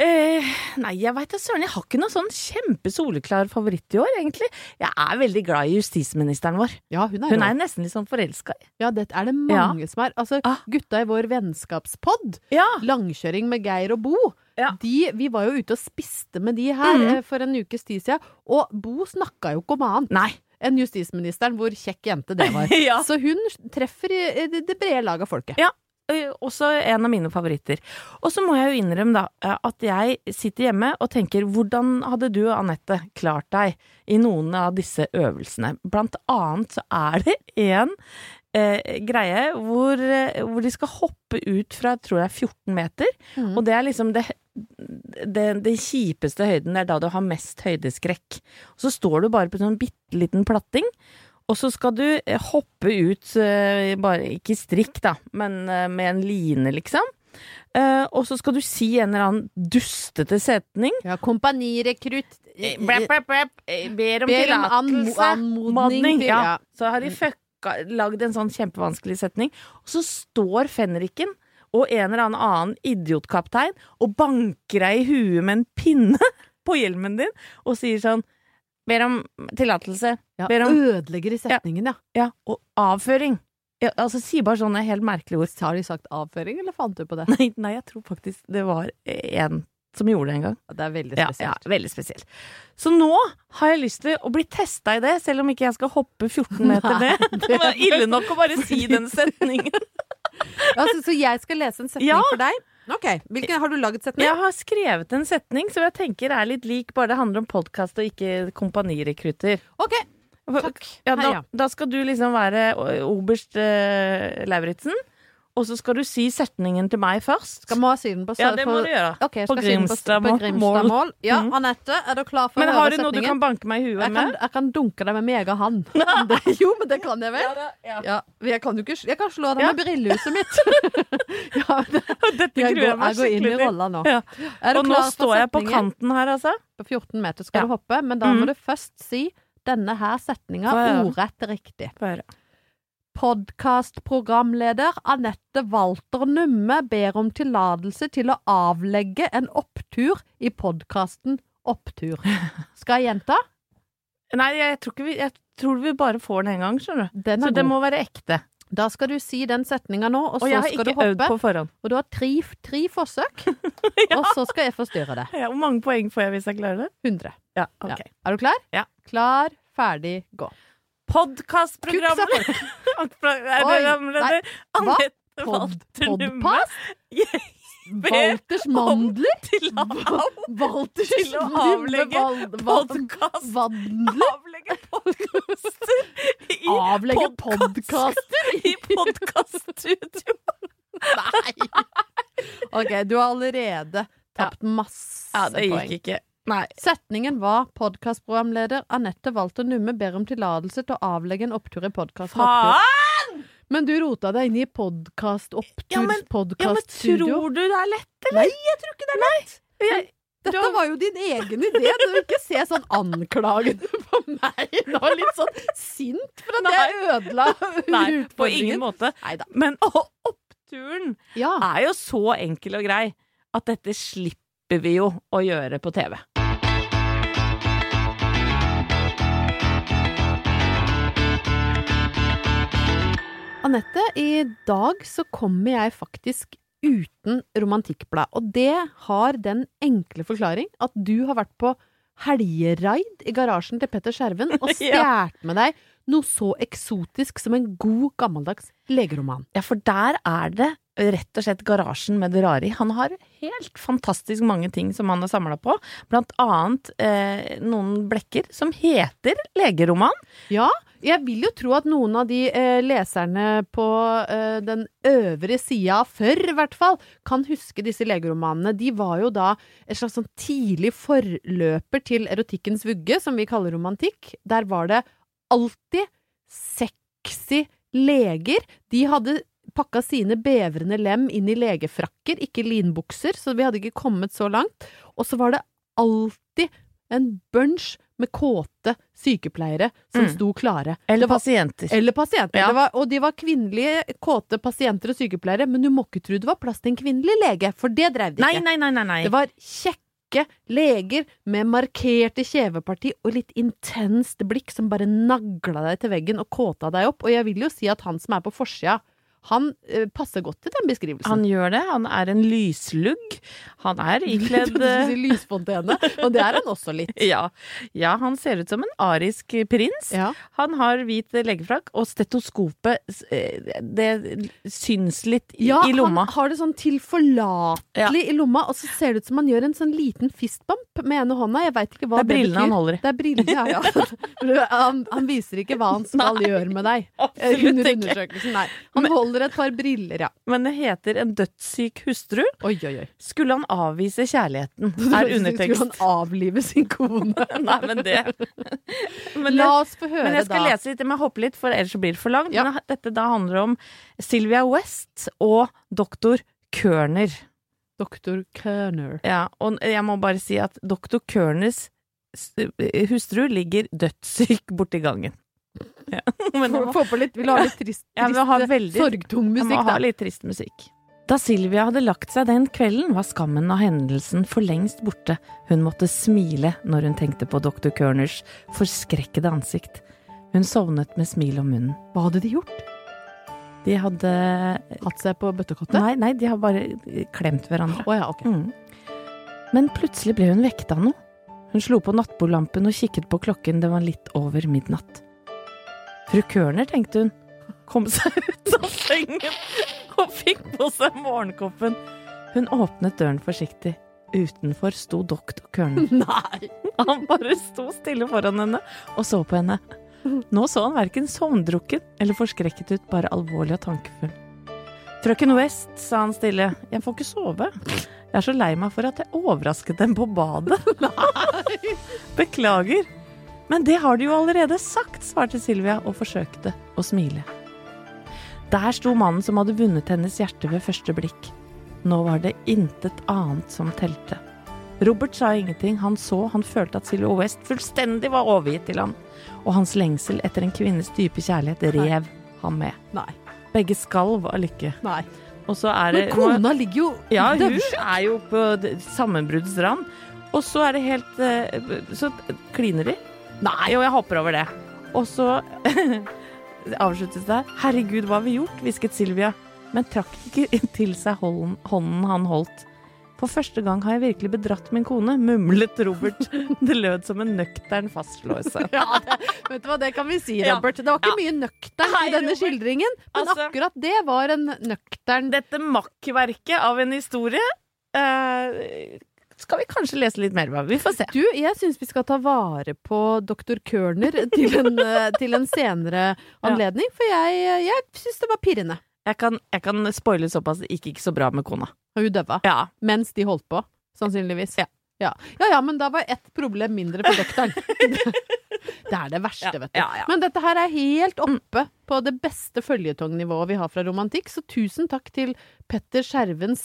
[SPEAKER 1] Eh, nei, jeg veit da søren. Jeg har ikke noe sånn kjempesoleklar favoritt i år, egentlig. Jeg er veldig glad i justisministeren vår.
[SPEAKER 2] Ja, hun er,
[SPEAKER 1] Hun er nesten litt sånn forelska i.
[SPEAKER 2] Ja, det er det mange som er. Altså,
[SPEAKER 1] Ah.
[SPEAKER 2] gutta i vår vennskapspod,
[SPEAKER 1] Ja.
[SPEAKER 2] langkjøring med Geir og Bo,
[SPEAKER 1] Ja.
[SPEAKER 2] de, vi var jo ute og spiste med de her
[SPEAKER 1] mm.
[SPEAKER 2] eh, for en ukes tid siden, og Bo snakka jo ikke om annet
[SPEAKER 1] Nei.
[SPEAKER 2] enn justisministeren, hvor kjekk jente det var.
[SPEAKER 1] Ja.
[SPEAKER 2] Så hun treffer det brede lag av folket.
[SPEAKER 1] Ja. Også en av mine favoritter. Og så må jeg jo innrømme da eh, at jeg sitter hjemme og tenker hvordan hadde du, og Anette, klart deg i noen av disse øvelsene? Blant annet så er det en eh, greie hvor, eh, hvor de skal hoppe ut fra tror det er 14 meter,
[SPEAKER 2] Mm.
[SPEAKER 1] og det er liksom det det, den kjipeste høyden, det er da du har mest høydeskrekk. Og så står du bare på en sånn bitte liten platting, og så skal du eh, hoppe ut, eh, bare ikke strikk da, men eh, med en line liksom. Uh, og så skal du si en eller annen dustete setning.
[SPEAKER 2] Ja, kompanirekrutt
[SPEAKER 1] Blepp, blepp, blepp, ber om tillatelse.
[SPEAKER 2] anmodning til-
[SPEAKER 1] ja.
[SPEAKER 2] ja.
[SPEAKER 1] Så har de fucka, lagd en sånn kjempevanskelig setning. Og så står fenriken og en eller annen annen idiotkaptein og banker deg i huet med en pinne på hjelmen din og sier sånn Ber om tillatelse.
[SPEAKER 2] Ja,
[SPEAKER 1] Ber om
[SPEAKER 2] ødelegger i setningen, ja.
[SPEAKER 1] ja, og avføring. Ja, altså, si bare sånne helt merkelige ord.
[SPEAKER 2] Har de sagt avføring, eller fant du på det?
[SPEAKER 1] Nei, nei, jeg tror faktisk det var en som gjorde det en gang.
[SPEAKER 2] Det er veldig
[SPEAKER 1] Ja, ja, veldig spesielt. Så nå har jeg lyst til å bli testa i det, selv om ikke jeg skal hoppe 14 meter ned. Det var ille nok å bare si den setningen.
[SPEAKER 2] Altså, så jeg skal lese en setning
[SPEAKER 1] Ja.
[SPEAKER 2] for deg? Ok, Hvilken har du laget setning?
[SPEAKER 1] Jeg har skrevet en setning som jeg tenker er litt lik, bare det handler om podkast og ikke kompanirekrutter.
[SPEAKER 2] Ok, takk.
[SPEAKER 1] Ja, da, da skal du liksom være oberst uh, Lauritzen, og så skal du si setningen til meg først.
[SPEAKER 2] Skal må si den på
[SPEAKER 1] Ja, det må du gjøre.
[SPEAKER 2] Okay,
[SPEAKER 1] På
[SPEAKER 2] på,
[SPEAKER 1] Grimstad.
[SPEAKER 2] Grimstad-mål. Ja,
[SPEAKER 1] Mm.
[SPEAKER 2] Anette, er du klar for
[SPEAKER 1] Men
[SPEAKER 2] å
[SPEAKER 1] har du noe du kan banke meg i huet
[SPEAKER 2] jeg kan,
[SPEAKER 1] med?
[SPEAKER 2] jeg kan dunke deg med min egen hand. Det, jo, men det kan jeg vel?
[SPEAKER 1] ja.
[SPEAKER 2] Ja, jeg kan jo ikke Jeg kan slå deg
[SPEAKER 1] Ja.
[SPEAKER 2] med brillehuset mitt. ja, det,
[SPEAKER 1] Dette gruer jeg meg
[SPEAKER 2] jeg går inn i
[SPEAKER 1] skikkelig
[SPEAKER 2] rolla nå.
[SPEAKER 1] Ja.
[SPEAKER 2] Er du
[SPEAKER 1] Og nå står jeg på kanten her, altså.
[SPEAKER 2] På 14 meter skal
[SPEAKER 1] Ja.
[SPEAKER 2] du hoppe, men da må
[SPEAKER 1] Mm.
[SPEAKER 2] du først si denne her setninga
[SPEAKER 1] høre.
[SPEAKER 2] ordrett riktig.
[SPEAKER 1] Få høre.
[SPEAKER 2] Podkastprogramleder Anette Walter Numme ber om tillatelse til å avlegge en opptur i podkasten Opptur. Skal jeg gjenta?
[SPEAKER 1] Nei, jeg tror, vi, jeg tror vi bare får den en gang, skjønner du. Så
[SPEAKER 2] god.
[SPEAKER 1] det må være ekte.
[SPEAKER 2] Da skal du si den setninga nå, og
[SPEAKER 1] Og
[SPEAKER 2] så
[SPEAKER 1] jeg har ikke øvd på forhånd.
[SPEAKER 2] Og du har tre, tre forsøk, og så skal jeg forstyrre det.
[SPEAKER 1] Ja, hvor mange poeng får jeg hvis jeg klarer det?
[SPEAKER 2] 100.
[SPEAKER 1] Ja,
[SPEAKER 2] Ja. Er du klar?
[SPEAKER 1] Ja.
[SPEAKER 2] Klar, ferdig, gå.
[SPEAKER 1] Podkastprogrammet Programleder? Anette Walter Numme?
[SPEAKER 2] Walters mandler?
[SPEAKER 1] til å av-
[SPEAKER 2] Walters
[SPEAKER 1] til å avlegge podkast Avlegge podkaster i
[SPEAKER 2] Avlegge
[SPEAKER 1] podcast-
[SPEAKER 2] podkaster?
[SPEAKER 1] i podkaststudio.
[SPEAKER 2] Nei! Ok, du har allerede tapt masse poeng.
[SPEAKER 1] Ja, det gikk ikke. Nei.
[SPEAKER 2] Setningen var podkastprogramleder Anette Walter Numme ber om tillatelse til å avlegge en opptur i podkasten Men du rota deg inn i podkast-opptur,
[SPEAKER 1] Ja, men- Ja, men tror du det er lett, eller?
[SPEAKER 2] Nei, jeg tror ikke det er lett!
[SPEAKER 1] Jeg,
[SPEAKER 2] Dette
[SPEAKER 1] Du
[SPEAKER 2] var jo din egen idé. Du vil ikke se sånn anklagende på meg nå. Litt sånn sint for at jeg ødela
[SPEAKER 1] nei, på ingen måte.
[SPEAKER 2] Neida.
[SPEAKER 1] Men å, oppturen
[SPEAKER 2] Ja.
[SPEAKER 1] er jo så enkel og grei at dette slipper vi jo å gjøre på TV.
[SPEAKER 2] Anette, i dag så kommer jeg faktisk uten romantikkblad. Og det har den enkle forklaring at du har vært på helgeraid i garasjen til Petter Skjerven og stjålet med deg noe så eksotisk som en god, gammeldags legeroman.
[SPEAKER 1] Ja, for der er det rett og slett garasjen med det rare i. Han har helt fantastisk mange ting som han har samla på, blant annet eh, noen blekker som heter legeroman.
[SPEAKER 2] Ja, jeg vil jo tro at noen av de eh, leserne på eh, den øvre sida før, i hvert fall, kan huske disse legeromanene. De var jo da et slags sånn tidlig forløper til erotikkens vugge, som vi kaller romantikk. Der var det alltid sexy leger. De hadde pakka sine bevrende lem inn i legefrakker, ikke linbukser, så vi hadde ikke kommet så langt. Og så var det alltid en bunch med kåte sykepleiere som
[SPEAKER 1] Mm.
[SPEAKER 2] sto klare.
[SPEAKER 1] Eller
[SPEAKER 2] var-
[SPEAKER 1] pasienter.
[SPEAKER 2] eller pasienter.
[SPEAKER 1] Ja.
[SPEAKER 2] Det var, og de var kvinnelige, kåte pasienter og sykepleiere, men du må ikke tro det var plass til en kvinnelig lege, for det dreiv
[SPEAKER 1] de
[SPEAKER 2] ikke.
[SPEAKER 1] nei, nei, nei. nei.
[SPEAKER 2] Det var kjekke leger med markerte kjeveparti og litt intenst blikk som bare nagla deg til veggen og kåta deg opp. Og jeg vil jo si at han som er på forsida, han eh, passer godt til den beskrivelsen.
[SPEAKER 1] Han gjør det. Han er en lyslugg. Han er ikledd
[SPEAKER 2] si Lysfontene, og det er han også litt.
[SPEAKER 1] ja, ja, han ser ut som en arisk prins.
[SPEAKER 2] Ja.
[SPEAKER 1] Han har hvit legefrakk, og stetoskopet eh, Det syns litt i,
[SPEAKER 2] Ja,
[SPEAKER 1] i lomma.
[SPEAKER 2] han har det sånn tilforlatelig i lomma, og så ser det ut som han gjør en sånn liten fistbump med ene hånda. Jeg veit ikke hva
[SPEAKER 1] Det er
[SPEAKER 2] det,
[SPEAKER 1] brillene
[SPEAKER 2] betyr.
[SPEAKER 1] han holder i.
[SPEAKER 2] Det er brillene, ja. ja. han, han viser ikke hva han skal
[SPEAKER 1] Nei,
[SPEAKER 2] gjøre med deg eh,
[SPEAKER 1] absolutt ikke.
[SPEAKER 2] Nei. Han holder et par briller, ja.
[SPEAKER 1] Men det heter En dødssyk hustru.
[SPEAKER 2] Oi, oi, oi.
[SPEAKER 1] Skulle han avvise kjærligheten? Er
[SPEAKER 2] Skulle han avlive sin kone?
[SPEAKER 1] Nei, men det Men,
[SPEAKER 2] La oss få høre, da.
[SPEAKER 1] men jeg skal
[SPEAKER 2] da.
[SPEAKER 1] lese litt, jeg må hoppe litt, for ellers blir det for langt.
[SPEAKER 2] Ja.
[SPEAKER 1] Men dette da handler om Sylvia West og doktor Kørner.
[SPEAKER 2] Doktor Kerner.
[SPEAKER 1] Ja, og jeg må bare si at doktor Kørners hustru ligger dødssyk borti gangen. Ja. Men må,
[SPEAKER 2] Få på litt, vil du ha litt trist,
[SPEAKER 1] vil ha
[SPEAKER 2] trist
[SPEAKER 1] veldig-
[SPEAKER 2] sorgtung musikk, da?
[SPEAKER 1] ha litt trist musikk. Da Silvia hadde lagt seg den kvelden, var skammen av hendelsen for lengst borte. Hun måtte smile når hun tenkte på dr. Kerners forskrekkede ansikt. Hun sovnet med smil om munnen.
[SPEAKER 2] Hva hadde de gjort?
[SPEAKER 1] De hadde
[SPEAKER 2] Hatt seg på bøttekottet?
[SPEAKER 1] Nei, nei, de har bare klemt hverandre.
[SPEAKER 2] Oh, ja, okay.
[SPEAKER 1] Mm. Men plutselig ble hun vekta av noe. Hun slo på nattbordlampen og kikket på klokken, det var litt over midnatt. Fru Kørner, tenkte hun, kom seg ut av sengen og fikk på seg morgenkoppen. Hun åpnet døren forsiktig. Utenfor sto doktor Kørner.
[SPEAKER 2] Nei!
[SPEAKER 1] Han bare sto stille foran henne og så på henne. Nå så han verken sovndrukken eller forskrekket ut, bare alvorlig og tankefull. Frøken West, sa han stille, jeg får ikke sove. Jeg er så lei meg for at jeg overrasket dem på badet. Nei. Beklager. Men det har du jo allerede sagt, svarte Silvia og forsøkte å smile. Der sto mannen som hadde vunnet hennes hjerte ved første blikk. Nå var det intet annet som telte. Robert sa ingenting, han så, han følte at Silvia West fullstendig var overgitt til ham, og hans lengsel etter en kvinnes dype kjærlighet rev ham med.
[SPEAKER 2] Nei.
[SPEAKER 1] Begge skalv av lykke.
[SPEAKER 2] Nei.
[SPEAKER 1] Og så er det
[SPEAKER 2] Men kona ligger jo
[SPEAKER 1] Ja, hun er jo på sammenbruddets rand. Og så er det helt eh, Så kliner de. Nei, og jeg hopper over det. Og så avsluttes det. Herregud, hva har vi gjort? hvisket Silvia, men trakk ikke til seg hånden, hånden han holdt. For første gang har jeg virkelig bedratt min kone, mumlet Robert. Det lød som en nøktern fastslåelse.
[SPEAKER 2] Ja, det, vet du hva, det kan vi si, Robert. Det var ikke
[SPEAKER 1] Ja.
[SPEAKER 2] mye nøktern i denne
[SPEAKER 1] Robert.
[SPEAKER 2] skildringen, men
[SPEAKER 1] Altså-
[SPEAKER 2] akkurat det var en nøktern
[SPEAKER 1] Dette makkverket av en historie eh, skal vi kanskje lese litt mer. Vi får se.
[SPEAKER 2] Du, jeg syns vi skal ta vare på doktor Kørner til en, eh, til en senere anledning, for jeg, jeg syns det var pirrende.
[SPEAKER 1] Jeg kan, jeg kan spoile såpass det gikk ikke så bra med kona.
[SPEAKER 2] Og hun døva.
[SPEAKER 1] Ja.
[SPEAKER 2] Mens de holdt på, sannsynligvis.
[SPEAKER 1] Ja.
[SPEAKER 2] Ja. ja ja, men da var ett problem mindre for doktoren. det er det verste, vet du.
[SPEAKER 1] ja, ja.
[SPEAKER 2] Men dette her er helt oppe på det beste føljetongnivået vi har fra romantikk, så tusen takk til Petter Skjervens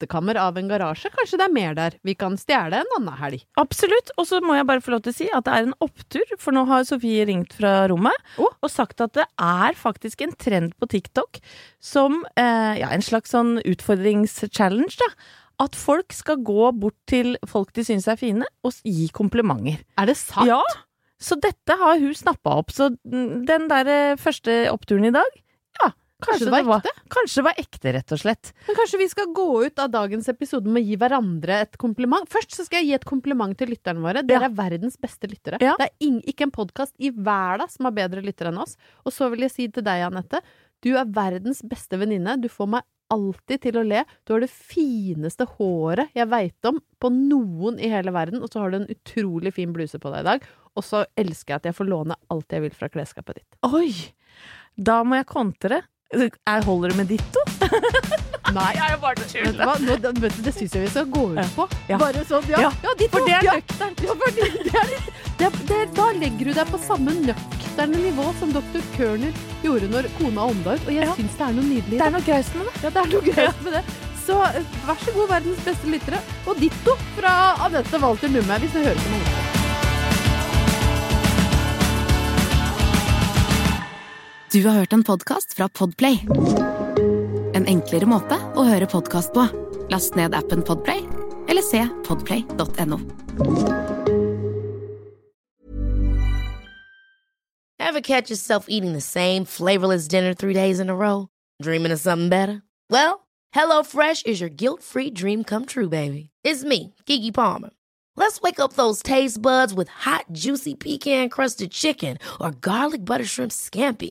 [SPEAKER 2] skattekammer av en garasje. Kanskje det er mer der vi kan stjele en annen helg.
[SPEAKER 1] Absolutt. Og så må jeg bare få lov til å si at det er en opptur, for nå har Sofie ringt fra rommet
[SPEAKER 2] oh.
[SPEAKER 1] og sagt at det er faktisk en trend på TikTok som eh, ja, en slags sånn utfordringschallenge, da. At folk skal gå bort til folk de syns er fine, og gi komplimenter.
[SPEAKER 2] Er det sant?
[SPEAKER 1] Ja, så dette har hun snappa opp. Så den der eh, første oppturen i dag, kanskje,
[SPEAKER 2] det var ekte?
[SPEAKER 1] Kanskje det var ekte, rett og slett.
[SPEAKER 2] Men kanskje vi skal gå ut av dagens episode med å gi hverandre et kompliment? Først så skal jeg gi et kompliment til lytterne våre. Dere
[SPEAKER 1] Ja.
[SPEAKER 2] er verdens beste lyttere.
[SPEAKER 1] Ja.
[SPEAKER 2] Det er ikke en podkast i verden som har bedre lyttere enn oss. Og så vil jeg si til deg, Anette, du er verdens beste venninne. Du får meg alltid til å le. Du har det fineste håret jeg veit om på noen i hele verden, og så har du en utrolig fin bluse på deg i dag. Og så elsker jeg at jeg får låne alt jeg vil fra klesskapet ditt.
[SPEAKER 1] Oi! Da må jeg kontre. Jeg holder det med ditto?
[SPEAKER 2] Nei,
[SPEAKER 1] Jeg er bare
[SPEAKER 2] hva? Nå, du, det syns jeg vi skal gå ut på.
[SPEAKER 1] Ja.
[SPEAKER 2] Bare sånn, ja.
[SPEAKER 1] Ja,
[SPEAKER 2] ja, ditt
[SPEAKER 1] for det er nøkternt.
[SPEAKER 2] Ja, for det, det det, det, da legger du deg på samme nøkterne nivå som dr. Kørner gjorde når kona ånda ut, og jeg
[SPEAKER 1] Ja.
[SPEAKER 2] syns det er noe nydelig
[SPEAKER 1] Det er noe graust med det.
[SPEAKER 2] Ja, det er noe greit med det. Så eh, vær så god, verdens beste lyttere. Og ditto fra Anette Walter Numme, hvis du hører på noe.
[SPEAKER 4] Du har hørt en podcast fra Podplay. En enklere måte å høre podcast på. Last ned appen Podplay, eller se podplay.no.
[SPEAKER 5] Ever catch yourself eating the same flavorless dinner three days in a row? Dreaming of something better? Well, HelloFresh is your guilt-free dream come true, baby. It's me, Gigi Palmer. Let's wake up those taste buds with hot, juicy pecan-crusted chicken or garlic butter shrimp scampi.